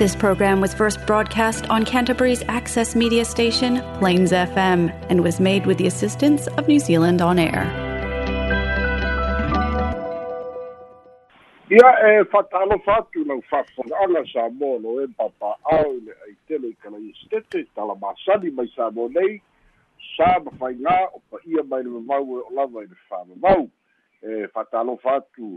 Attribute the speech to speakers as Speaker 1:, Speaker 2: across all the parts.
Speaker 1: This program was first broadcast on Canterbury's access media station, Plains FM, and was made with the assistance of New Zealand On Air.
Speaker 2: ia e fatalofa atu lau fa'afoga'aga sa mo lo e papa'ao i le aitele i kalaiestete talamasani mai sa mo nei sa mafaigā o pa'ia mai le mamau e o lava i le fa'amamau e fatalofa atu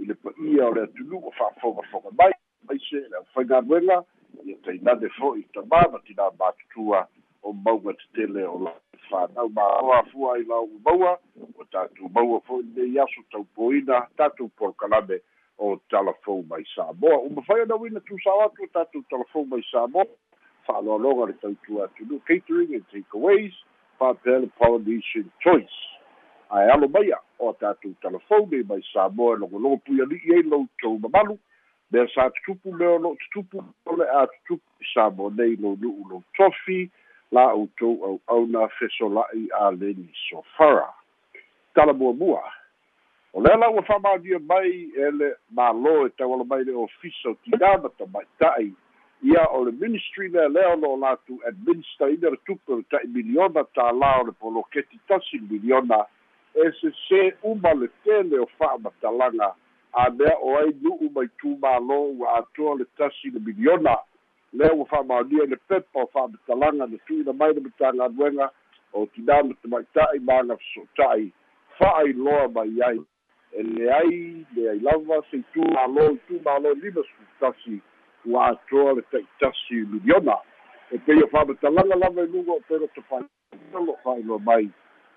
Speaker 2: i le pa'ia o le atunu o fa'afogafoga mai mai se le aufaigaluega ia tainane fo'i tamā ma tinā matutua o mauga tetele o la fanau māoa afua ai lau maua o tatou maua fo'i nei aso taupoina tatou polokalame o talafou mai samoa. Uma fai ana uina tusao atu o tatou talafou mai samoa. Fa'aloaloga le tautua atunu catering and takeaways fa'apea le polynesian choice. Ae alo maia o tatou talafou nei mai samoa e logologo pui ali'i ai loutou mamalu mea sa tutupu mea o lo'o tutupu o le a tutupu i samoa nei lou nu'u lou tofi la outou au'auna fesola'i a leni sofara. Tala muamua o lea lau ua fa'amalia mai e le mālō e tauala mai le ofisa o tinana tamaita'i ia o le ministry lea lea o lo'o latou administer ina le tupe o le ta'i miliona tālā o le poloketi tasi miliona. E sesē uma le tele o fa'amatalaga a mea o ai nu'u mai tumālō ua atoa le tasi le miliona. Lea ua fa'amaonia i le pepa o fa'amatalaga le tu'uina mai le matagaluega o tinana tamaita'i maga feso'ota'i fa'ailoa mai ai. E leai leai lava seitū malo itu malo lima sutasi ua atoa le ta'itasi miliona. E pei o fa'amatalaga lava i luga o pena tafaialo fa'ailoa mai.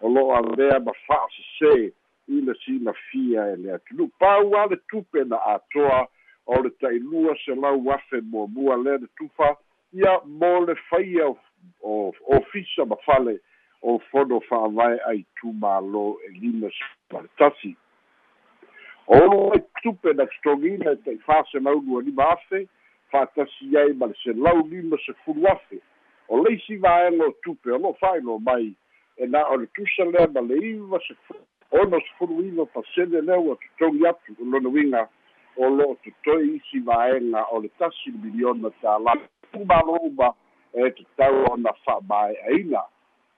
Speaker 2: O lo'o alea ma fa'asesē i le silafia e le atunu pau a le tupe na atoa o le ta'ilua selau afe muamua lea le tufa ia mo le faia o ofisa ma fale o fono fa'avae ai tumālō e lima ma le tasi. O olu ai tupe na totogina e ta'i faselau lua lima afe fa'atasi ai ma le selau lima sefulu afe. O leisi vaega o tupe o lo'o fa'ailoa mai e na o le tusa lea ma le iva sefulu ono sefulu iva pasene lea ua totogi atu lona uiga o lo'o totoi isi vaega o le tasi le miliona tālā tumalo uma e tatau ona fa'amae'aina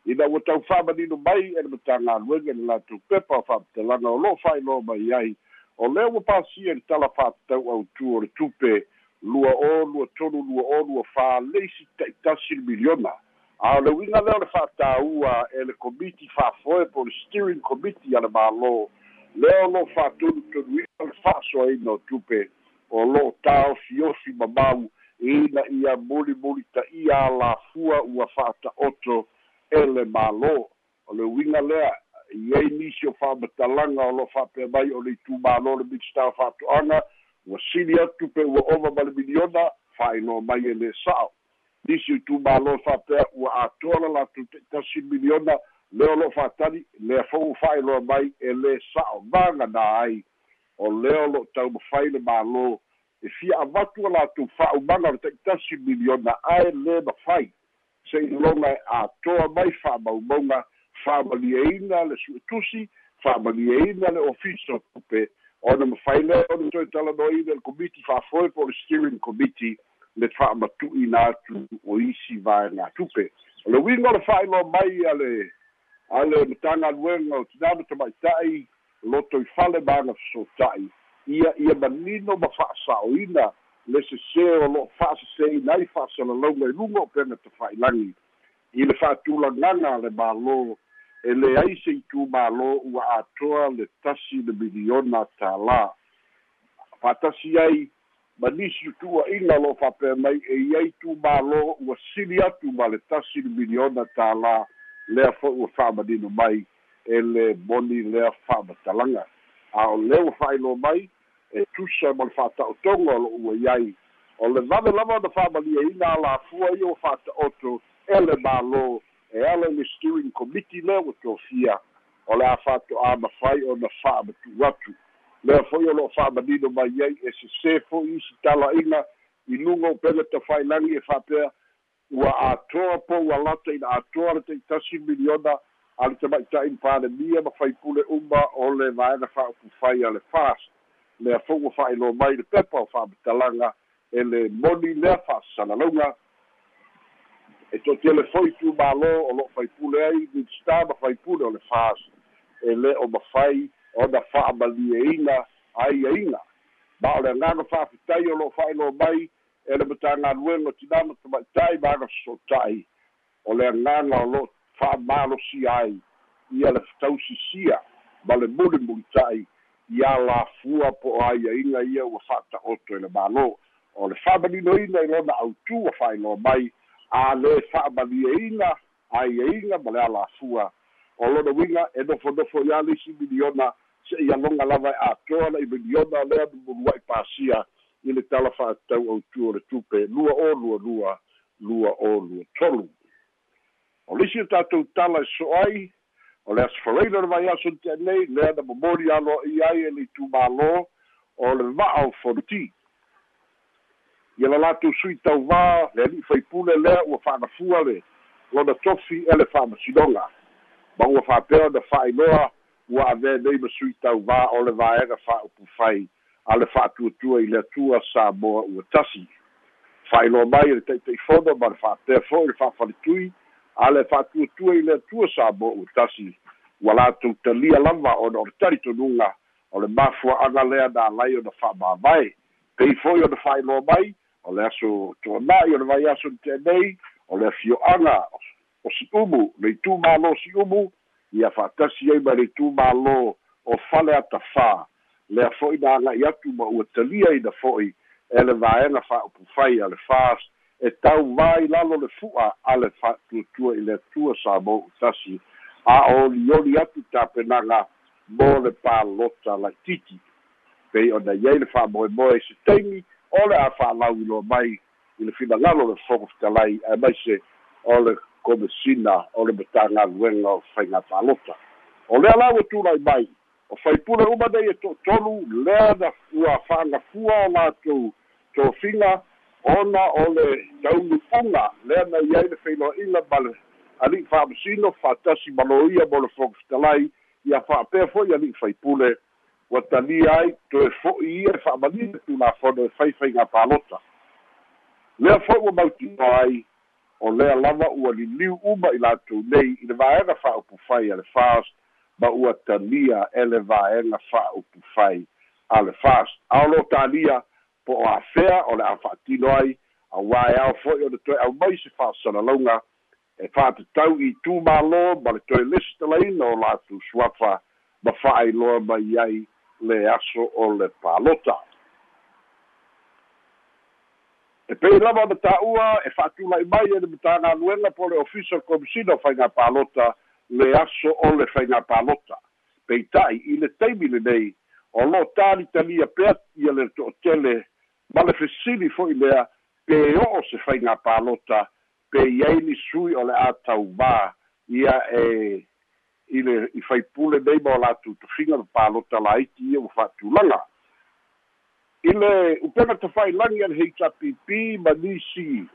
Speaker 2: ina ua tau fa'amanino mai e le matagaluega i le latou pepa o fa'amatalaga o lo'o fa'ailoa mai ai. O lea ua pasia le tala fa'atatau autū o le tupe lua o lua tolu lua o lua fāleisi ta'itasi le miliona a o le uiga lea o le fa'atāua e le komiti fa'afoe po le steering committee a le mālō. Lea o lo'o fa'atolutoluina le fa'asoaina o tupe o lo'o tāofiofi mamau. Ina ia mulimuli ta'ia alafua ua fa'ata'oto e le mālō. O le uiga lea iai nisi o fa'amatalaga o lo'o fa'apea mai o le itumālo le minister fa'ato'aga ua sili atu pe ua ova ma le miliona fa'ailoa mai e lē sa'o nisi o itumālo fa'apea ua atoa la latou te'itasi miliona lea o lo'o fa'atali lea fo'u fa'ailoa mai e lē sa'o magana ai. O lea o lo'o taumafai le mālō e fia avatu a latou fa'aumaga o le ta'itasi miliona ae lē mafai se'iloga e atoa mai fa'amaumauga fa'amalieina le su'etusi fa'amalieina le ofisa tupe. Ona mafai lea ona toe talanoina le komiti fa'afoe po le steering committee le fa'amatu'ina atu o isi vaega tupe. O le uiga o le fa'ailoa mai a le a le matagaluega o tinana tamaita'i loto i fale maga fesota'i ia ia manino ma fa'asa'oina le sesē o lo'o fa'aseseina ai fa'asalalauga i luga o pena tafa'ilagi i le fa'atulagaga le mālō e leai se itumālō ua atoa le tasi le miliona tālā. Fa'atasi ai ma nisi tutu'uaʻiga lo'o fa'apea mai e iai tumālō ua sili atu ma le tasi le miliona tālā lea fo'i ua fa'amanino mai e le moni lea fa'amatalaga a o lea ua fa'ailoa mai e tusa ma le fa'ata'otoga o lo'o ua iai o le vale lava ona fa'amaliaina alafua ia ua fa'ata'oto e le mālō e ala le steering committee lea ua tofia o le a fa'ato'a mafai ona fa'amatu'u atu lea fo'i o lo'o fa'amanino mai ai e sesē fo'i isi tala'iga i luga o pega tafailagi e fa'apea ua atoa po ua lata ina atoa le taʻitasi miliona a le tamaʻitaʻi palemia ma faipule uma o le vaega fa'aupufai a le fas lea fo'u ua fa'ailoa mai le pepa o fa'amatalaga e le moni lea fa'asalalauga e to'atele fo'i tumālō o lo'o faipule ai minsta ma faipule o le fas e lē o mafai ona fa'amalieina aiaiga ma o le agaga fa'afitai o lo'o fa'ailoa mai e le matagaluega tinana tama'ita'i ma aga sosota'i o le agaga o lo'o fa'amalosia ai ia le fatausisia ma le mulimulita'i ia lafua po o aiaiga ia ua fa'ata'oto i le mālō o le fa'amalinoina i lona autū a fa'ailoa mai a le fa'amalieina aiaiga ma le alafua o lona uiga e nofonofo iā le isi miliona se'i aloga lava e atoa la i miliona lea numulua'i pasia i le tala fa'atau autu o le tupe lua o lua lua lua o lua tolu. O lisi o tatou tala e so ai o le asofaraina le vai aso te'anei lea na momoli aloa'i ai e le itumālō o le va'a o fonti. Ia la latou sui tauvā le ali'i faipule lea ua fa'anafua le lona tofi e le fa'amasinoga ma ua fa'apea ona fa'ailoa ua avea nei ma sui o le vaega fa'aupu fai a le fa'atuatua i le atua sa moa ua tasi. Fa'ailoa mai e le taʻitaʻifono ma le fa'apea fo'i le fa'afalitui a le fa'atuatua i le atua sa moa ua tasi. Ua latou talia lava ona o le talitonuga o le mafua'aga lea na alai ona fa'amāvae pei fo'i ona fa'ailoa mai o le aso to'ana'i o le vai aso tenei o le afio'aga o si umu le si umu ia fa'atasi ai mai le itumālō o fale atafā lea fo'i na aga'i atu ma ua talia ina fo'i e le vaega fa'upufai a le fas e tau vā i lalo le fu'a a le fa'atuatua i le atua sa mo utasi a olioli atu tapenaga mo le palota laititi pei ona iai le fa'amoemoe i se taimi o le a fa'alau iloa mai i le finagalo le fogofitalai ae mai se o le komesina o le matagaluega o faiga palota o lea lau e tula'i mai o faipule uma nei e to'atolu lea na ua fa'agafua o latou tofiga ona o le taunu'uga lea na iai le feiloa'iga ma le ali'i fa'amasino fa'atasi maloia mo le fogofitalai ia fa'apea fo'i ali'i faipule ua talia ai toe fo'i ia e fa'amalina tulafono e faifaiga palota lea fo'i ua mautinoa ai o lea lava ua liliu uma i latou nei i le vaega fa'aupufai a le fas ma ua talia e le vaega fa'aupufai a le fas ao lo talia po o afea o le a fa'atino ai auā e ao fo'i ona toe au mai se fa'asalalauga e fa'atatau i tumālō ma le toe lesi talaina o latou suafa ma fa'ailoa mai ai le aso o le palota e pei lava na tā'ua e fa'atula'i mai e le matagaluega po le official commissioner faiga palota le aso o le faiga palota peita'i i le taimi lenei o lo talitalia pea ia le to'atele ma le fesili fo'i lea pe o'o se faiga palota pe iai ni sui o le a tauvā ia e i le i faipule nei mo latou tofiga ma palota laiti ia ua fa'atulaga i le upena tafailagi a le hpp ma nisi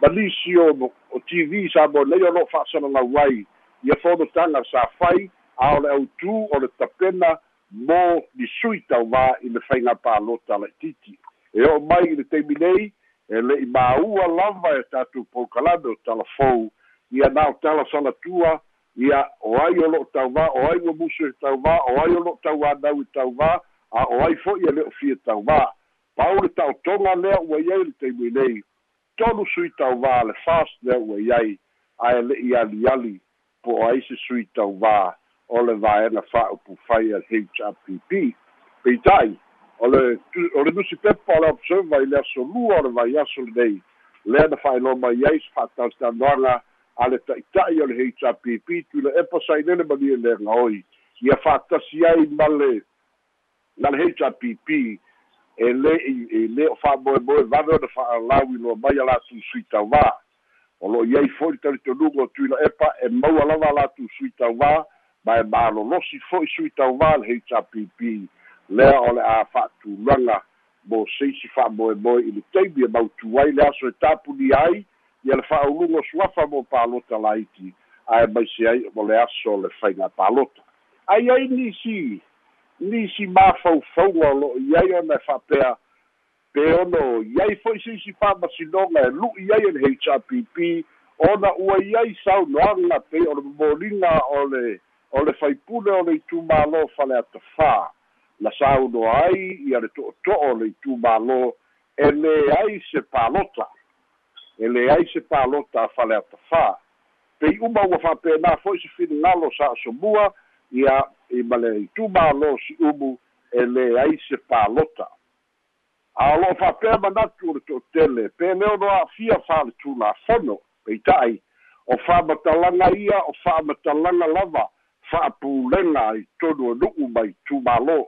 Speaker 2: ma nisi o o tv sa mo nei o lo'o fa'asalalau ai ia fonotaga sa fai a o le autū o le tapena mo ni sui tauvā i le faiga palota la'itiiti e o'o mai i le taimi nei e le'i māua lava e tatou poukalame o talafou ia na o tala ia o ai o lo'o tauvā o ai ua musu e tauvā o ai o lo'o tauanau i tauvā a o ai fo'i e le o fia tauvā pau le ta'otoga lea ua iai le taimui nei. Tolu sui tauvā le fast lea ua iai. Ae le'i aliali po o ai se sui tauvā o le vaega fa'aupufai a le hrpp peita'i o le o le nusi pepa o le observa i le aso lua o le vai aso lenei lea na fa'ailoa mai ai se fa'atalitanoaga a le ta'ita'i o le hrpp tui le epa sailele ma lia le agaoi ia fa'atasi ai ma le na le hrpp e lē e lē o fa'amoemoe vave ona fa'alau i loa mai a latou sui tauvā o lo'o iai fo'i talitonuga o tui la epa e maua lava a latou sui tauvā ma e malolosi fo'i sui tauvā le hrpp lea o le a fa'atulaga mo seisi fa'amoemoe i le taimi e mautū ai le aso e tapuni ai ia le fa'auluga o suafa mo palota laiti ae maise ai mo le aso le faiga palota ai ai nisi nisi mafaufauga o lo'o i ai ona e fa'apea pe ono iai fo'i se isi fa'amasinoga e lu'i ai e le hrpp ona ua iai saunoaga pei o le momoliga o le o le faipule o le itumālō fale atafā na saunoa ai ia le to'oto'o le itumālō e leai se palota e leai se palota fale atafā pei uma ua fa'apena fo'i se finagalo sa asomua ia i ma le itumālō si umu e leai se palota a lo'o fa'apea manatu o le to'otele pe lea ono a'afia faletulafono peita'i o fa'amatalaga ia o fa'amatalaga lava fa'apulega i tonu o nu'u mai tumālō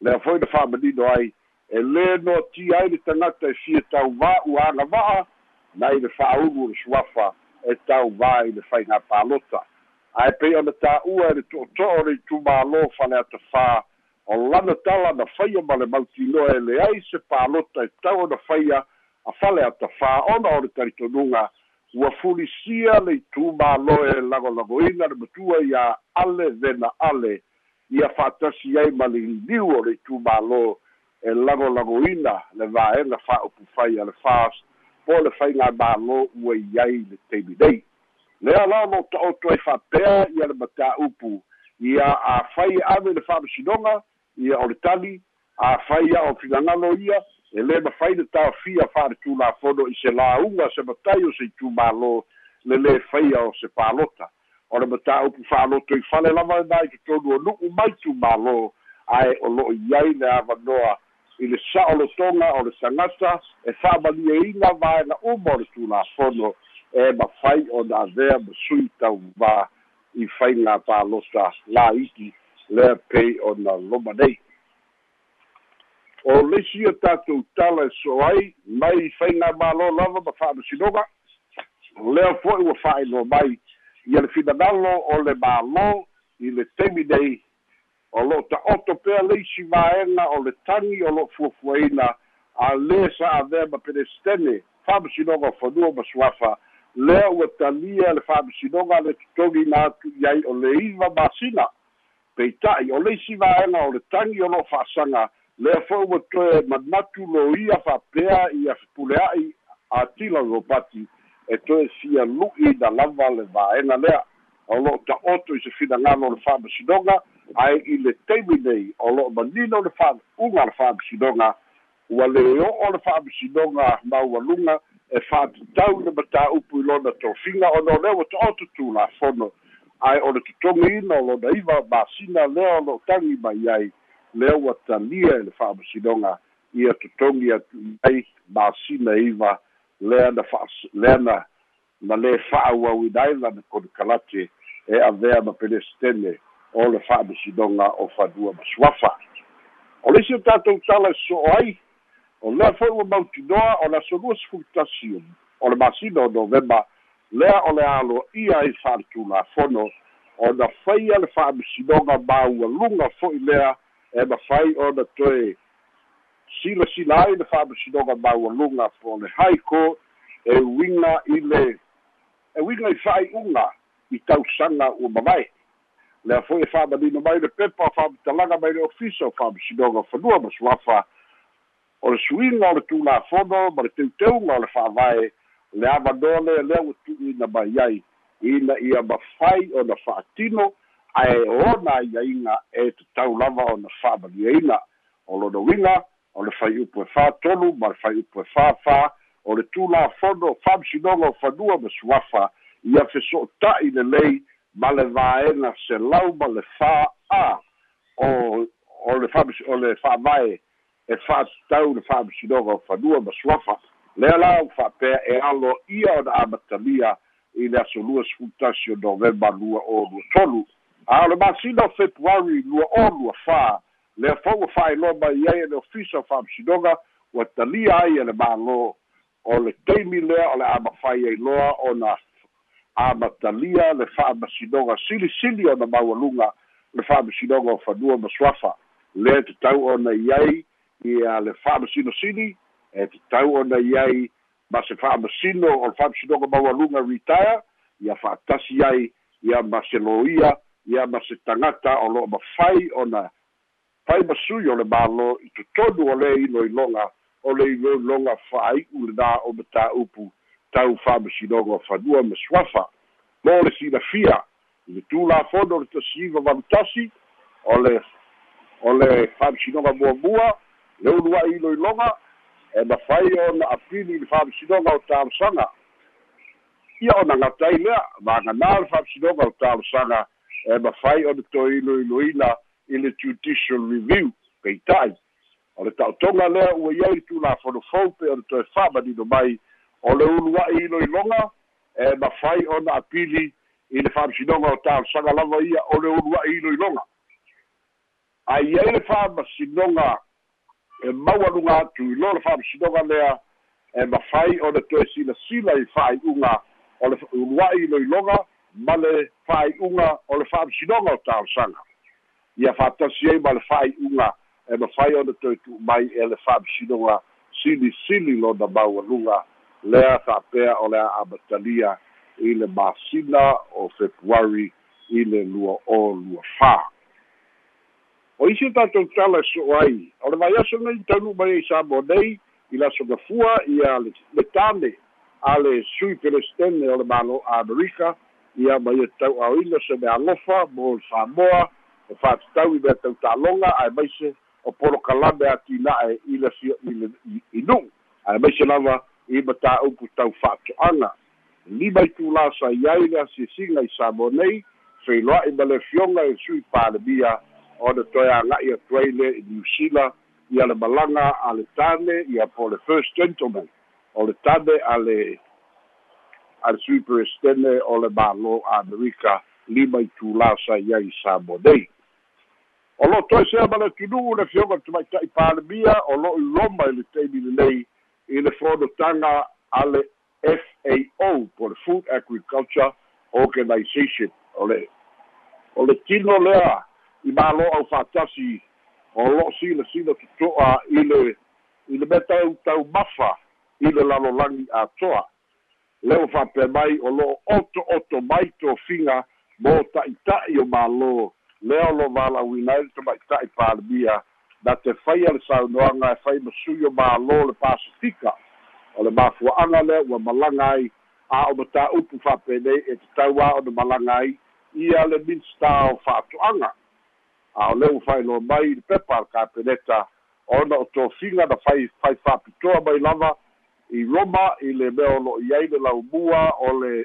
Speaker 2: lea foi na fa'amanino ai e lē noatia ai le tagata e fia tauvā ua agava'a nai le fa'aulu o le suafa e tauvā i le faigā palota ae pei ona tā'ua e le to'oto'o le itumālō fale atafā o lana tala na faia ma le mautiloa e leai se palota e tau ona faia a fale atafā ona o le talitonuga ua fulisia le itumālo e lagolagoina le matua ia ale vena ale. Ia fa'atasi ai ma le iliu o le itumālo e lagolagoina le vaega fa'aupu fai a le fas po le faiga mālō ua iai le taimi nei lea lao lo ta'oto ai fa'apea ia le matā'upu ia afai ave le fa'amasinoga ia o le tali afai a o finagalo ia e lē mafai le taofia fa'aletulafono i se lauga se matai o se itumālō le lē faia o se palota o le mataupu fa'aloto i fale lava na i totonu o nu'u mai tumālō ae o lo'o iai le avanoa. I le sa'olotoga o le tagata e fa'amalieina vaega uma o le tulafono e mafai ona avea ma sui tauvā i faiga palota laiti lea pei ona loma nei. O lesi o tatou tala e so ai mai faiga mālō lava ma fa'amasinoga lea fo'i ua fa'ailoa mai ia le finagalo o le mālō i le temi nei. O lo'o ta'oto pea leisi vaega o le tagi o lo'o fuafuaina a lē sa avea ma penesitene fa'amasinoga o fanua ma suafa lea ua talia le fa'amasinoga le totogi na atu i ai o le iva masina. Peita'i o leisi vaega o le tagi o lo'o fa'asaga lea fo'i ua toe manatu lo ia fa'apea ia fepulea'i atila lopati e toe sia lu'i na lava le vaega lea. O lo'o ta'oto i se finagalo o le fa'amasinoga ae i le taimi nei o lo'o manino o le fa'auga le fa'amasinoga ua le o'o le fa'amasinoga maualuga e fa'atatau le matā'upu i lona tofiga ona o lea ua ta'oto tulafono ae o le totogiina o lona iva masina lea o lo'o tagi mai ai. Lea ua talia e le fa'amasinoga ia totogi atu ai masina iva lea na fa lea na na lē fa'auauina ai lana konikalate e avea ma pelestene o le fa'amasinoga o fanua ma suafa. O leisi o tatou tala e so'o ai o lea fo'i ua mautinoa o le asolua sefulitasi o le masina o novema lea o le aloa'ia ai fa'aletulafono ona faia le fa'amasinoga maualuga fo'i lea e mafai ona toe silasila ai le fa'amasinoga maualuga po le haiko e uiga i le e uiga i fa'ai'uga i tausaga ua mavae lea fo'i e fa'amanino mai le pepa o fa'amatalaga mai le ofisa o fa'amasinoga fanua ma suafa o le suiga o le tulafono ma le teuteuga o le fa'avae le avanoa lea lea ua tu'uina mai ai. Ina ia mafai ona fa'atino ae ona aiaiga e tatau lava ona fa'amaliaina o lona uiga o le fai upu e fatolu ma le fai upu e fāfā o le tulafono fa'amasinoga o fanua ma suafa ia feso'ota'i lelei ma le vaega selau ma le fā'a o o le fa o le fa'avae e fa'atatau le fa'amasinoga o fanua ma suafa. Lea la o fa'apea e alo ia ona amatalia i le aso lua sefulutasi o novema lua o lua tolu. A o le masina o februari lua o lua fā lea fou fa'ailoa mai ai e le ofisa o fa'amasinoga ua talia ai e le mālō. O le taimi lea o le a mafai ai loa ona amatalia le fa'amasinoga silisili ona maualuga le fa'amasinoga o fanua ma le tatau ona iai ia le fa'amasinosili e tatau ona iai ma se fa'amasino o le fa'amasinoga maualuga retire ia fa'atasi ai ia ma se loia ia ma se tagata o lo'o mafai ona fai masui o le mālō i totonu o lē iloiloga o le ilologa fa'ai'u lenā o matāupu tau fa'amasinoga fanua ma suafa. Mo le silafia i le tulafono o le tasiiva valutasi o le o le fa'amasinoga muamua le ulua'i iloiloga e mafai ona apili i le fa'amasinoga o talosaga ia ona gatai lea maganā le fa'amasinoga o talosaga e mafai ona toe iloiloina i le judicial review peita'i o le ta'otoga lea ua iai le tulafonofou pe ona toe fa'amanino mai o le ulua'i iloiloga e mafai ona apili i le fa'amasinoga o talosaga lava ia o le ulua'i iloiloga aiai le fa'amasinoga e maualuga atu i lo le fa'amasinoga lea e mafai ona toe silasila i fa'ai'uga o le ulua'i iloiloga ma le fa'ai'uga o le fa'amasinoga o talosaga ia fa'atasi ai ma le fa'ai'uga e mafai ona toe tu'u mai e le fa'amasinoga silisili lona maualuga lea fa'apea o le a'amatalia i le masina o februari i le lua o lua fā o isi o tatou tala e so'o ai o le vaiaso gai taunu mai ai sa mo nei i lasogafua ia le tane a le sui pelestene o le malo a amerika ia ma ia tau'aoina se mea alofa mo le samoa e fa'atatau i mea tauta'aloga ae maise o polokalame atina'e i le fio i le inu'u ae maise lava i matāupu tau fa'ato'aga lima i tulasa i ai le asiasiga i samo nei feiloa'i ma le fioga e sui palemia ona toe aga'i atu ai le i niusila ia le malaga a le tane ia po le first gentleman o le tane a le a le sui o le mālō a amerika lima i tulasa i ai nei o lo toe sea ma le tunu'u le fioga tamaita'i palemia o lo'o i roma i le taimi lelei i le fonotaga a le FAO po le Food Agriculture Organization o le o le tino lea i mālo au fa'atasi o lo'o sila sila toto'a i le i le mea tau tau mafa i le lalolagi atoa le o fa'apea mai o lo'o oto oto mai tofiga mo ta'ita'i o mālō lea o lo valauina ai le tama'ita'i palemia na te faia le saunoaga e fai masui o mālō le pasifika. O le mafua'aga lea ua malaga ai a o matāupu fa'apenei e tatau a ona malaga ai ia le minsta o fa'ato'aga a o leu faailoa mai le pepa kapeneta ona o tofiga na fai fai fa'apitoa mai lava. I roma i le mea o lo'o i ai le laumua o le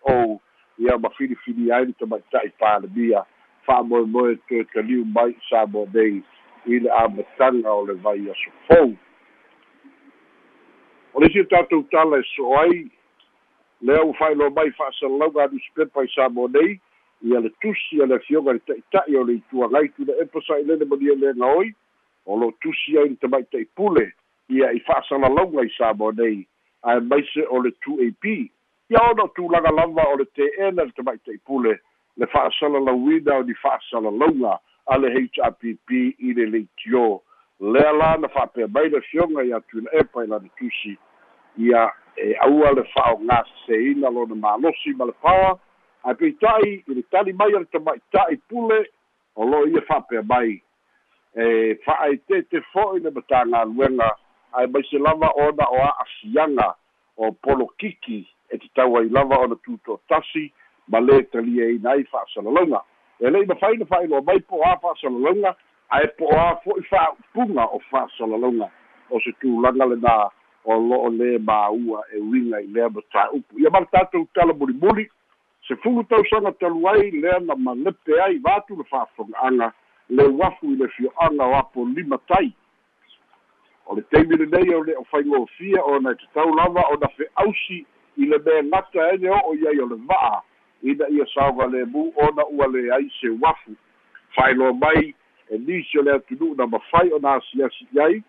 Speaker 2: fao ia ma filifili ai le tamaita'i palemia fa'amoemoe toe taliu mai sa mo nei. I le amataga o le vai aso fou o le isi tatou tala e so ai lea ua fa'ailoa mai fa'asalalauga anusipepa i sa mo nei ia le tusi a le afioga le ta'ita'i o le ituagaitu le epa sa'ilele malia lega oi o lo tusi ai le tamaita'i pule ia i fa'asalalauga i sa mo nei. Ae maise o le tu ap ia ona o tulaga lava o le te'ena le tamaita'i pule le fa'asalalauina o ni fa'asalalauga a le hrpp i le leitio. Lea la na fa'apea mai le fioga i atu ina epa i lana tusi. Ia e aua le fa'aogāseseina lona malosi ma le pawa ae peita'i i le tali mai a le tama'ita'i pule o lo ia fa'apea mai. E fa'aetete fo'i le matagaluega ae maise lava ona o a'asiaga o polokiki e tatau ai lava ona tuto'atasi ma lē talieina ai fa'asalalauga e le'i mafaina fa'ailoa mai po a fa'asalalauga ae po a fo'i fa'aupuga o fa'asalalauga o se tulaga lenā o lo'o lē māua e uiga i lea matāupu ia ma le tatou tala mulimuli se fulu tausaga talu ai lea na malepe ai vatu le fa'afoga'aga le uafu i le fio'aga o apolima tai o le taimi lenei o le o faigofia ona e tatau lava ona fe'ausi i le mea gata ege o'o iai o le va'a. Ina ia saoga lemu ona ua leai se uafu fa'ailoa mai e nisi o le atunu'u na mafai ona asiasi i ai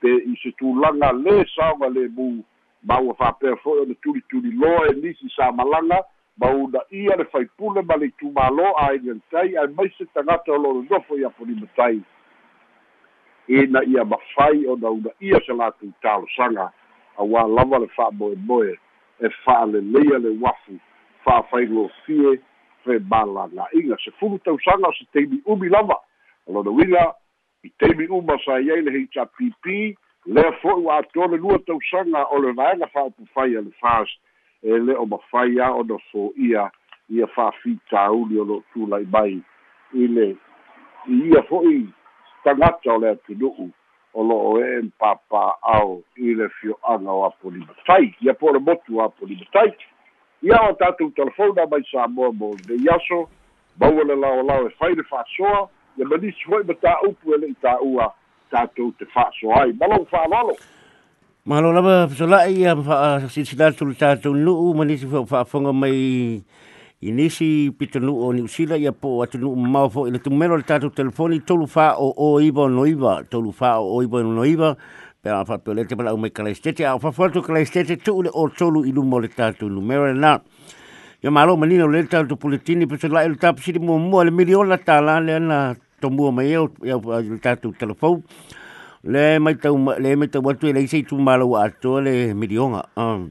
Speaker 2: pe i se tulaga lē saoga lemu ma ua fa'apea fo'i ona tulituli loa e nisi sa malaga ma una ia le faipule ma le itumālo ailetai ae maise tagata o loo nofo i apolimatai ina ia mafai ona una ia se latou talosaga auā lava le fa'amoemoe e fa'aleleia le uafu malaga'iga se fulu tausaga o se teimi umi lava o lona uiga i teimi uma sa iai le hpp lea fo'i ua atoa le lua tausaga o le vaega fa'apufai a le fas e le o mafai a ona fo'ia ia fa'afitauli o lo'o tula'i mai. I le ia fo'i tagata o le atunu'u o lo'o e papa'ao i le fio'aga o apolimatai ia po o le motu o apolimatai. Ia o tatou telefona mai sa moa mo lenei aso maua le laolao e fai le fa'asoa ia manisi fo'i ma tā'upu e le'i tā'ua tatou te fa'asoa ai. Ma lou fa'alolo
Speaker 3: Malo lava fesola'i ia silsilatu le tatou nu'u ma nisi fa'afonga mai i nisi pitanu o New Zealand ia po atu nu'u mau fo i le tumelo le tatou telefoni tolu fa o o iwa o noiva tolu fa o o iwa o noiva pe a fa pele te pala o me kala estete a fa foto kala estete tu le o tolu i lumo le tatou numero na. Ia malo manino le tatou puletini fesola'i le tapu siri mua mua le miliona tala le ana tomua mai e o le tatou telefoni le mai tau le mai tau atu le sei tu malo ato le milionga um.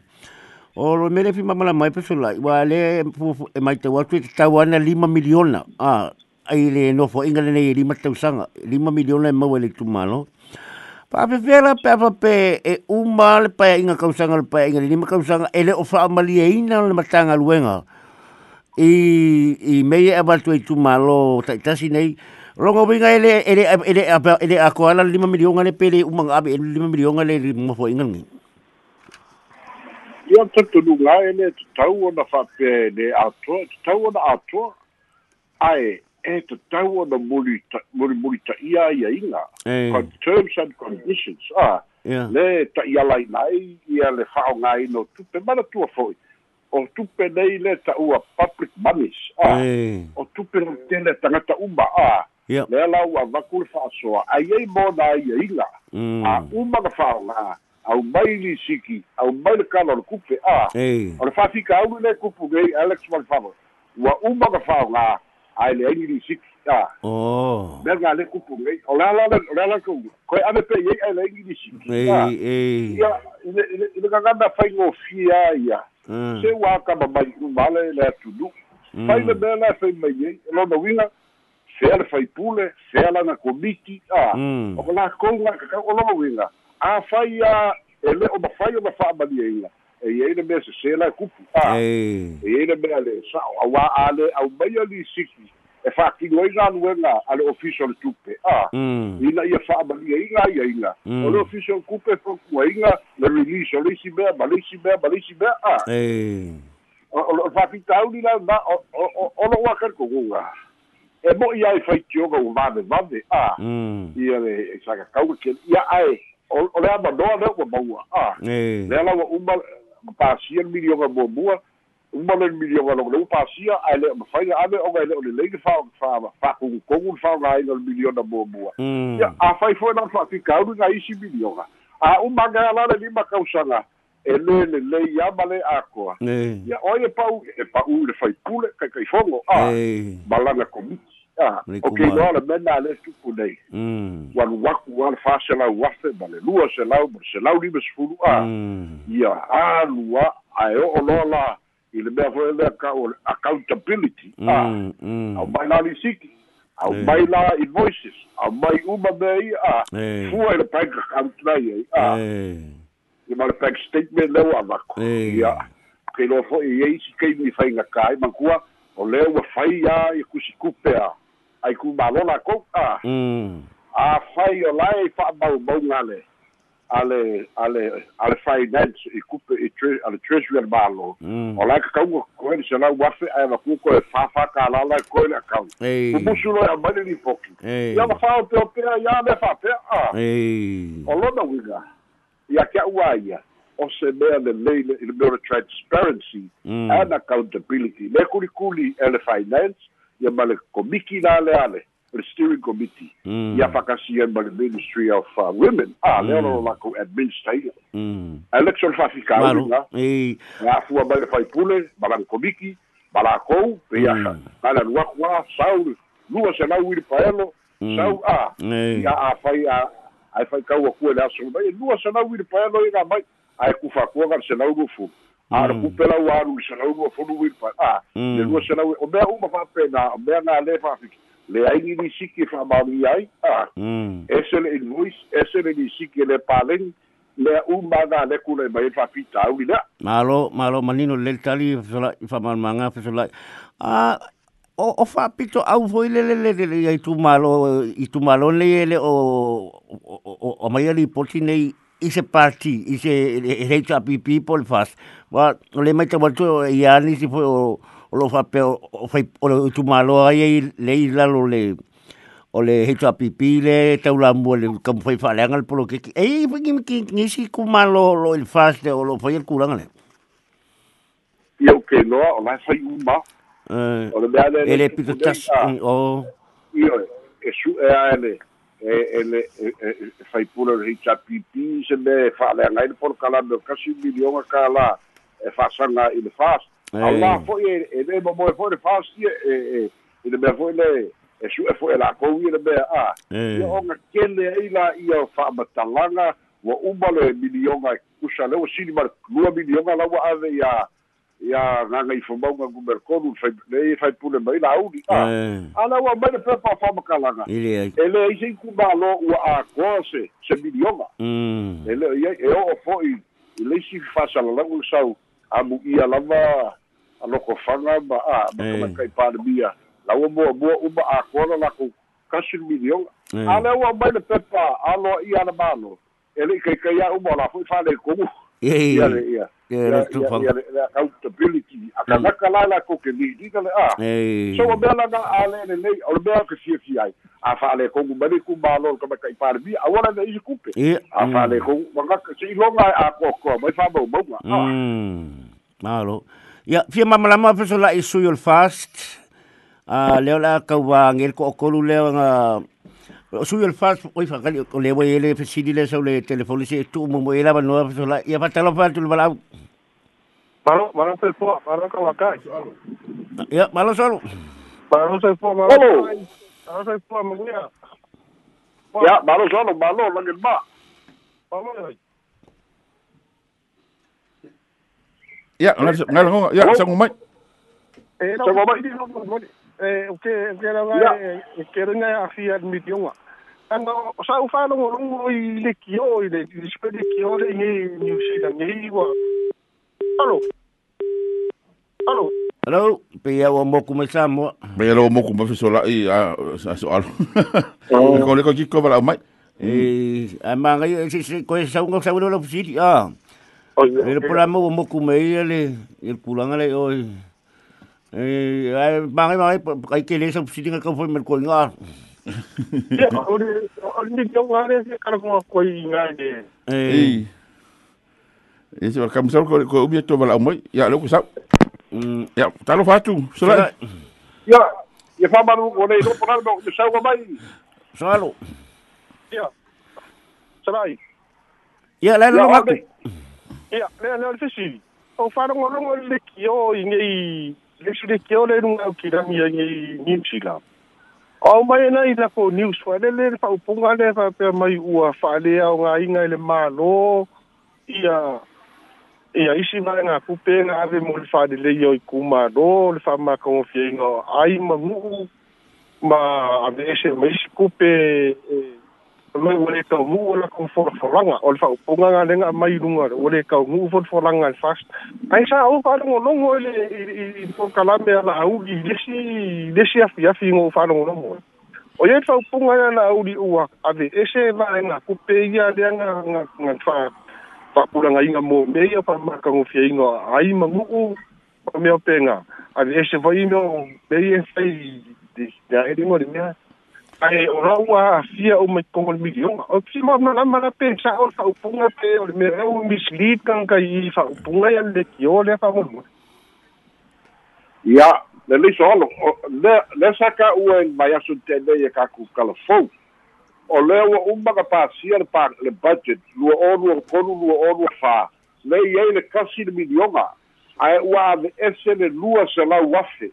Speaker 3: O lo mele fi mama mai pe sola wa le e mai tau atu te tau ana 5 miliona ah ai le no fo inga le nei 5 tau sanga 5 miliona e mau le tu malo. Pa pe vera pe pa pe e uma le pa inga kausanga le pa inga le 5 kausanga ele o fa mali e ina le matanga luenga. I i mei e abatu e tu malo tai tasi nei Rongo winga ele ele ele apa ele aku ala lima milion ale pele umang abe lima milion ale mo fo ingan ni.
Speaker 2: Ia tatu nunga ele tau ona whape ne ato, tau ona ato, ai e te tau ona muri muri muri ta ia ia inga. Con terms and conditions. Ah, le ta ia lai nai, ia le whao ngai no tupe mana tua foi. O tupe nei le ta ua public monies. Ah, o tupe no tele tangata umba. Ah,
Speaker 3: Yep.
Speaker 2: le ala ua vaku le fa'asoa ai ai mo na ia iga a uma ka fa'aogā au mai li siki au mai le kala o le kupe a o le fa'afikaulu le kupu gei alex malfava ua uma ka fa'aogā ae le aigi li siki a.
Speaker 3: Oh.
Speaker 2: mea ga le kupu gei o le ala o le ala kou. Koe ave pe iai ae le aigi li siki
Speaker 3: Ei,
Speaker 2: a.
Speaker 3: ei.
Speaker 2: ia i le i le- gagana faigofia ia.
Speaker 3: Mm.
Speaker 2: se ua kamamai uma le le atunu.
Speaker 3: Mm.
Speaker 2: fai le mea le fai mai ai lona uiga fea le faipule fea lana komiti a o ka lakouga kakau o lova uiga a e le o mafai o na fa'amaliaiga e iai le mea sesē la e kupu a e iai le mea le sa'o auā a le au mai a lisiki e fa'akilo ai galuega a le official tupe a ina ia fa'amaliaiga aiaiga o le official kupe fokuaiga le release o le isi mea ma le isi mea ma le isi mea a
Speaker 3: Ei.
Speaker 2: o fa'afitauli la na o o o lo wa kalikoguga e mo ia e faitioga ua vave vave a
Speaker 3: Mm.
Speaker 2: ia le e sakakauga ke ia ae o le amanoa le ua maua a
Speaker 3: Ei.
Speaker 2: le ala ua uma ma pasia le milioga muamua uma le milioga logo le ua pasia ae le mafaiga ave oga e le o lelei le fa fa fa'akogukogu le faogāiga le miliona muamua
Speaker 3: Mm.
Speaker 2: ia a fai foi na fa'afikauli ga isi milioga a uma ga ala le lima kausaga e lē lelei ama le akoa
Speaker 3: Ei.
Speaker 2: ia oi e pau e pau le faipule kai kai fongo a
Speaker 3: Ei.
Speaker 2: malanga komiti a o ke
Speaker 3: kumai.
Speaker 2: loa le mena le tupu nei
Speaker 3: Mm.
Speaker 2: wan waku wal fa se lau wafe ma le lua se lau ma se lau lima sefulu a
Speaker 3: Mm.
Speaker 2: ia a lua a e o loa la i le mea foi le ka o accountability a
Speaker 3: Mm. Mm.
Speaker 2: au mai la li siki au
Speaker 3: Eh.
Speaker 2: mai la invoices au mai uma me i a
Speaker 3: Eh.
Speaker 2: fua i le bank account nei ai a
Speaker 3: Ei.
Speaker 2: i ma le bank statement leu a vako
Speaker 3: Eh.
Speaker 2: ia ke lo fo i ei si kei mi fai nga kai man kua o le ua fai a i kusi kupe a ai ku malona ko a
Speaker 3: Mm.
Speaker 2: a fai o lai fa mau mau ngale ale ale ale finance i kupe i tre ale treasury al malo
Speaker 3: Mm.
Speaker 2: o lai ka kau ko ni se la wafe ai ma ku ko e fa fa ka la la ko le account
Speaker 3: Ei.
Speaker 2: ku musu lo ya mani ni poki
Speaker 3: Ei.
Speaker 2: ya ma fa o te o pe ya le fa pe a o lona wiga ia ke ua ia o se mea le lei le mea o le transparency
Speaker 3: Mm.
Speaker 2: and accountability le kulikuli e le finance ia ma le komiki la le ale le steering committee
Speaker 3: Mm.
Speaker 2: ia whakasia ma le ministry of uh, women a le
Speaker 3: Mm.
Speaker 2: ono lako administrator
Speaker 3: Mm.
Speaker 2: election whafika
Speaker 3: Maro.
Speaker 2: uringa
Speaker 3: Ei.
Speaker 2: ngā fua mai le whaipule ma lang komiki ma la kou pe ia
Speaker 3: Mm.
Speaker 2: ka la luakua sau lua se lau i le paelo sau a
Speaker 3: Ei.
Speaker 2: ia a fai a ai fai kau a kua le aso mai lua se lau i le paelo i ngā mai ai ku fa kua ka se lau lua fu a
Speaker 3: Mm.
Speaker 2: ku pela wa lu se lau lua fu lu i le paelo a
Speaker 3: Mm.
Speaker 2: le lua se lau o mea uma fa pena o mea ngā le fa fiki. Le aigi ni siki fa'amaonia ai. A
Speaker 3: mm.
Speaker 2: ese le invoice ese le ni siki le palegi lea uma na leku le mai fa'apita auli lea
Speaker 3: malo malo manino le tali sola fa mal manga fa sola a o o fa pito au foi le le le le i tu malo i tu malo le le o o o mai ali poti nei i se parti i se he ta people fast wa le mai te wato i ani si foi o lo fa pe o fai o tu malo ai le i la lo le o le pipi le te ula mo le kam foi fa lengal polo ke ei foi ki ki si ku malo lo il fast o lo foi el kuranga le
Speaker 2: ia o ke noa o lai fai uma
Speaker 3: Eh, ele pito tas o
Speaker 2: ia e su e a ele e e e fai pula le HPP se me fa le kala no kasi milionga kala e fa sanga i le fast Allah fo e e le mo mo fo le fast e e e le me fo le e su e fo e la ko i le me a ia o nga kele ai la ia fa matalanga wa umalo e milionga kusa le o sini mar lua milionga la wa ave ia ia nganga i fomauga gumerkonu fai le fai pule mai la auli a
Speaker 3: Eh,
Speaker 2: ala ua mai le pepa fa makalanga
Speaker 3: ile ai.
Speaker 2: e le ise ku malo ua a ko se se milionga
Speaker 3: Mm.
Speaker 2: e le ia e o fo i i le si fa sala la u sau a mu ia lava a loko fanga ma a ma
Speaker 3: Eh.
Speaker 2: kama kai pa le bia la ua mo mo uma a ko la ko kasi milionga
Speaker 3: Eh.
Speaker 2: ala ua mai le pepa alo ia na malo e le kai kai a uma la fo fa le ko
Speaker 3: Ei.
Speaker 2: ia le
Speaker 3: le
Speaker 2: le accountability. A ka naka la la ko ke ni ni le a
Speaker 3: Ei.
Speaker 2: so o bela na ale le nei o bela ke fia fia ai. A fa le ko ngumani ku malo ka ka ipar bi a wala isi kupe. A fa le ko manga ke si longa a ko ko mai fa mo ah.
Speaker 3: Mm. Malo. Ya, fia mamalama peso la isu yol fast. Ah, leo la kau wa ngel ko okolu leo nga su yol fast oi fa kali ko lewo ele fesidi le so le telefoni se tu mo mo ela ba no peso la ya pa talo fa tu bala.
Speaker 4: Maro, maro se fo, maro ka wakai.
Speaker 3: Ya, malo solo.
Speaker 4: Maro se fo, maro. Maro se fo, mangia.
Speaker 2: ya malo solo malo la ngen ba
Speaker 4: Maro,
Speaker 5: Ya, ngal ngal ya
Speaker 2: Hello?
Speaker 5: sa ngumai.
Speaker 4: eh,
Speaker 2: Sa ngomai.
Speaker 4: Eh, o que o que era
Speaker 2: Ya.
Speaker 4: e que era nga afia de midiona. Ano, sa u fa lo lo i le kio i le i spe le kio le ni ni si da ni wa. Alo. Alo.
Speaker 3: Hello, pe ya wa mo kuma sa mo.
Speaker 5: Me lo mo ku ma fiso la i a sa soal. Ko le ko ki ko bala mai.
Speaker 3: Eh, amanga si si ko sa ngo sa lo fesidi. Ah.
Speaker 4: Oh,
Speaker 3: Ele por amo mo kuma ele el kulanga le oi. Eh, ai bangai bangai kai ke le sa fesidi ka foi mer ko nga.
Speaker 4: Ya, o le o le ni wa le se kana ko ko i nga de.
Speaker 3: Eh.
Speaker 5: E se kam sa ko ko ubi to bala mai. Ya lo ku sa.
Speaker 3: Mm.
Speaker 5: Ya, talo fatu. So la.
Speaker 2: ya ya fa maru o le no por no de sa mai
Speaker 3: Solo.
Speaker 4: Ya. Sarai.
Speaker 3: Ya, la
Speaker 2: ya
Speaker 3: lo
Speaker 2: o
Speaker 3: maku.
Speaker 2: le
Speaker 4: Ia, lea lea le fesi. O whanongo rongo le kio i ngei, le su le kio le runga o ki rangi a ngei New Zealand. Au mai na i la news wa le le fa upunga le fa pe mai ua fa le au nga inga le malo. Ia, ia isi mai ngā kupe nga ave mo le fa le le i o i do le fa ma ko fi nga ai ma ngu, ma ave se mai isi kupe mai wale ka mu wala ko for foranga ol fa punga nga lenga mai lunga wale ka mu for foranga fast ai sa o fa ngo longo ile i por kalame ala au gi desi desi afi afi ngo fa ngo longo o ye fa punga na au di ua ave ese va nga ku pe ia le nga nga nga fa fa pula nga inga mo me ia fa ma ka ngo fia inga ai mangu u me o penga ave ese vai no me ia fai de da mo di mea ai o raua fia o mai kongo le milionga o si ma na ma na pe sa o fa upunga pe o me o mislead kan ka i fa upunga ya le ki o le mo
Speaker 2: ya le le so lo le le sa ka u en mai asu te le ka ku kala fo o le o umba ka pa sia le le budget lu o lu ko lu o lu fa le ye le kasi de milionga ai wa de ese le lua se la wafe.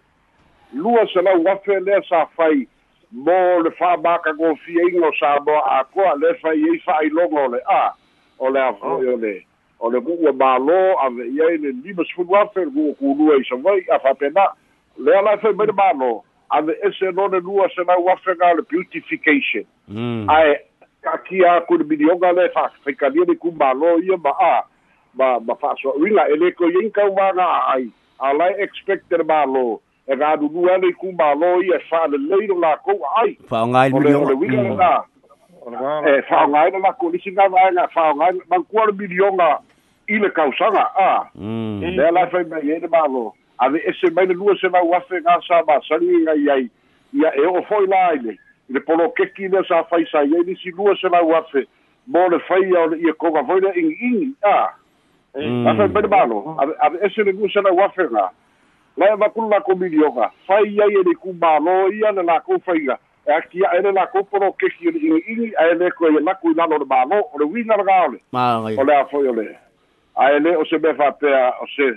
Speaker 2: Lua se la wafe le sa fai mo le fa ba ka go fi ingo sa bo a ko le i le a. O le a fo yo le. O le ku ma lo a ve ye le lima sfu wafe ku ku lu e sa vai a fa pena le ala fe me ma lo. Ave ese lona lua se lau afe ga le beautification.
Speaker 3: Mm.
Speaker 2: ae kakia ku le milionga le fa fekalia le kumalo ia ma a. Ma ma fa so winga ele ko yinka wanga ai. Alai expected malo e ga du lua le kumalo ia fa le leiro la ko ai
Speaker 3: Fa ngai
Speaker 2: o le o le winga
Speaker 3: milionga.
Speaker 2: na
Speaker 4: Ona wā.
Speaker 2: e fa ngai na ko lisi nga nga fa ngai man ku le milionga i le kausanga a
Speaker 3: Mm.
Speaker 2: le la fa mai e le malo ave ese mai le lua se va wafe nga sa ba sani nga ai ia e o foi la ile le polo keki le sa fai sa ye ni si lua se la wafe mo le fai o le ia ko va foi le ingi ingi a
Speaker 3: Mm.
Speaker 2: la fa mai le malo ave ave ese le lua se la wafe nga la va ku la ko milioga fai ia e le ku malo ia le la ko fai ga e aki a ele la ko polo keki le ingi ingi a ele ko ia la ku la le malo o le winga ga ole
Speaker 3: Ma ngai.
Speaker 2: o le a foi o le. O se me fa pea o se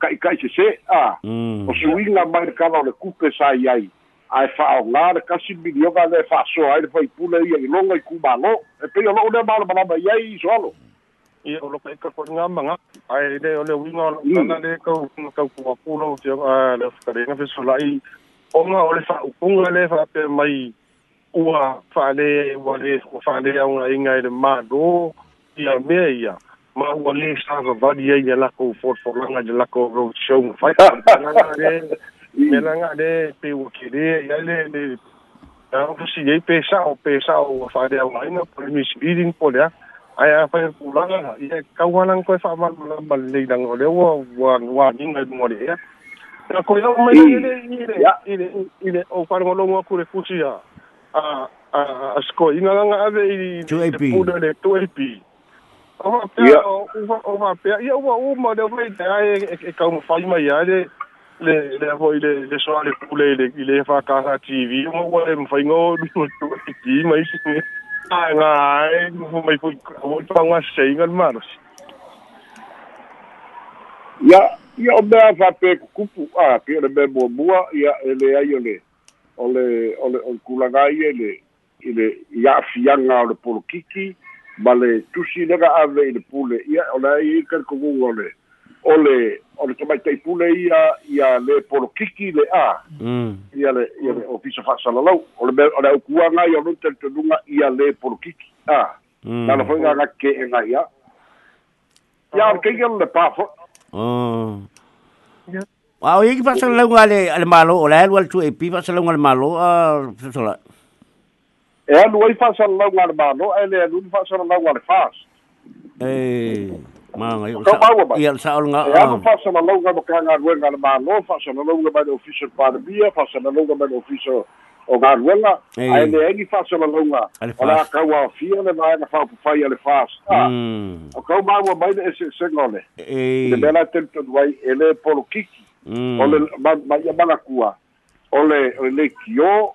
Speaker 2: kai kai se se a
Speaker 3: Mm.
Speaker 2: o suinga mai le kala o le kupe sa iai ai. Fa o ngā le kasi milioga le fa so ai le fai pule ia i longa i kumalo e pe o lo le malo malama iai i soalo
Speaker 4: i o lo peka ko nga ai le o le winga o nga le ka u ka ku wa ku lo te a le skare nga fiso lai. O nga o le fa u nga le fa pe mai ua fa le wa le ko fa le a nga inga i le ma do i a me ia. Ma u le sa va va di ai la ko for for la nga la ko ro show fa ka nga le me la nga le pe u ke le ia le le. Ja, ook als je je pesa, pesa, of vader, of mijn, of mijn, of mijn, of ai a fai pulanga i e kauhanang koe wha amal mula malilei nang o leo wa ngua ninga mo le ia. Na koe lau mai ile ile ile ile o wharanga longo a kure fusi a a a a sko inga nga ave i
Speaker 3: te
Speaker 4: puna le 2AP o
Speaker 2: pia,
Speaker 4: o oha pia, ia wa o ma le vai te ae e kauma fai mai ae le le avo ile le so ale pule ile le fa casa tv mo wale mfaingo ngo mo tu ti mai sine ai ngai mo mai fu o pa nga sei ngal maros
Speaker 2: ia ia o mea fa pe kupu a pe le me mua mua ia e le ai o le o le o le o le kulanga i e le i le ia fianga o le polokiki ma le tusi lega ave i le pule ia o le ai i kar kugunga o le o le o le tamai tai pule ia ia le polokiki le a
Speaker 3: Mm.
Speaker 2: ia le ia le ofisa fasalalau o le me- o le aukuanga i o le tenunga ia le polokiki a
Speaker 3: Mm.
Speaker 2: na le foi nga ke e nga ia ia o ke le pafo
Speaker 3: Oh.
Speaker 4: Ia.
Speaker 3: Wow, iki pasal lau ngale ale malo o lai wal tu epi pasal lau ngale malo ah sola.
Speaker 2: e anu ai fasalalau nga le malo e le anu fasalalau nga le fas
Speaker 3: Eh, ma ngai.
Speaker 2: Kau mau, Bai?
Speaker 3: Ia sa nga.
Speaker 2: e anu fasalalau nga maka nga ruenga le malo fasalalau nga mai le ofisa pandemia fasalalau nga mai le ofisa o nga ruenga
Speaker 3: Eh.
Speaker 2: ai le engi fasalalau nga
Speaker 3: Ale
Speaker 2: o la
Speaker 3: fas.
Speaker 2: kaua fia le mai nga whapufai ale fas ah
Speaker 3: Mm.
Speaker 2: o kau maua mai le ese sengole
Speaker 3: Eh.
Speaker 2: le mela tento wai e le polo kiki
Speaker 3: Mm.
Speaker 2: o le ma ia manga kua o le o le kio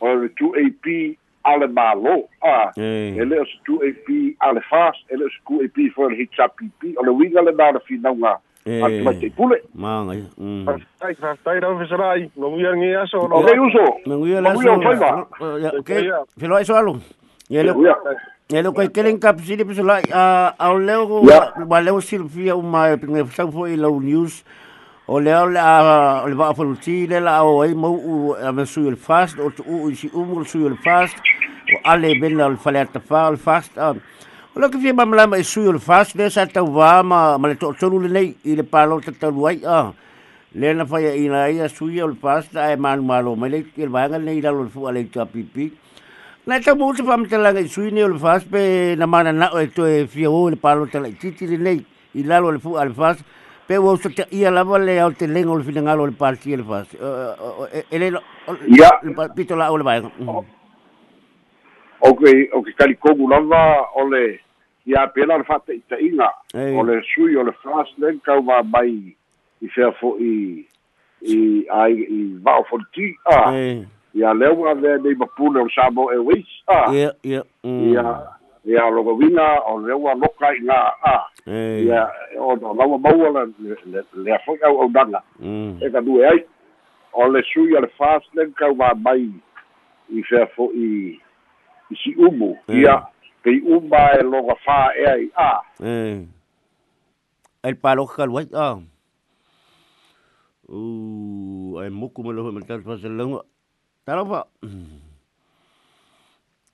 Speaker 2: o le 2AP ale malo ah
Speaker 3: Eh.
Speaker 2: e le o se 2AP ale fast e le o se 2AP for le hitsa PP o le winga le nana fina nga
Speaker 3: Eh.
Speaker 2: atu mai te pule
Speaker 3: Ma ngai. Mm.
Speaker 4: ai fa tai ra fesarai no mi ngi aso
Speaker 2: o le uso
Speaker 3: Menguia
Speaker 2: Ma
Speaker 3: la
Speaker 2: ngui o whaiva.
Speaker 3: Ya, ke. Felo ai soalo. Ia le
Speaker 2: Uia.
Speaker 3: ia le kai kelen kap sili pesala a au leo
Speaker 2: Ia.
Speaker 3: wa leo silfia o mai pinga sang foi lo news. O leo le a le va fo le la o ai mo u a me su el fast o tu u si u mo su el fast. O ale ben al fale at fa al fast. O lo que fia mam la mai su el fast le sa ta ma ma le to le nei i le palo ta ta a. Le na fa i na ia su el fast ai man me le el va ngal nei la lo fu ale ta. Na ta mo te fam tala ngai sui ni o le fas pe na mana na o e to e fia o le palo tala titi le nei i lalo le fu al fas pe wo so te ia lava le au te lengo le fina ngalo le parti le fas ele
Speaker 2: Ia.
Speaker 3: le pito la o le vai
Speaker 2: o ke o ke kali kogu lava o le ia pela le fata i inga
Speaker 3: Ei.
Speaker 2: o le sui o le fast len kau va mai i fea fo i i ai i va fo ti
Speaker 3: eh
Speaker 2: ia leu a ve nei mapule o Sabo Airways ah
Speaker 3: ia ia
Speaker 2: ia ia o leu a loka i ah
Speaker 3: eh
Speaker 2: ia o no lawa maua la le le a foi au au danga
Speaker 3: mm.
Speaker 2: E ka due ai. O le sui a le fast len kau va mai i fea fo i i si umu.
Speaker 3: Mm.
Speaker 2: ia pe umba e logo fa e ai ah
Speaker 3: eh el palo cal vai ah U ai moku me lo me tatu pa se longa. Tara pa.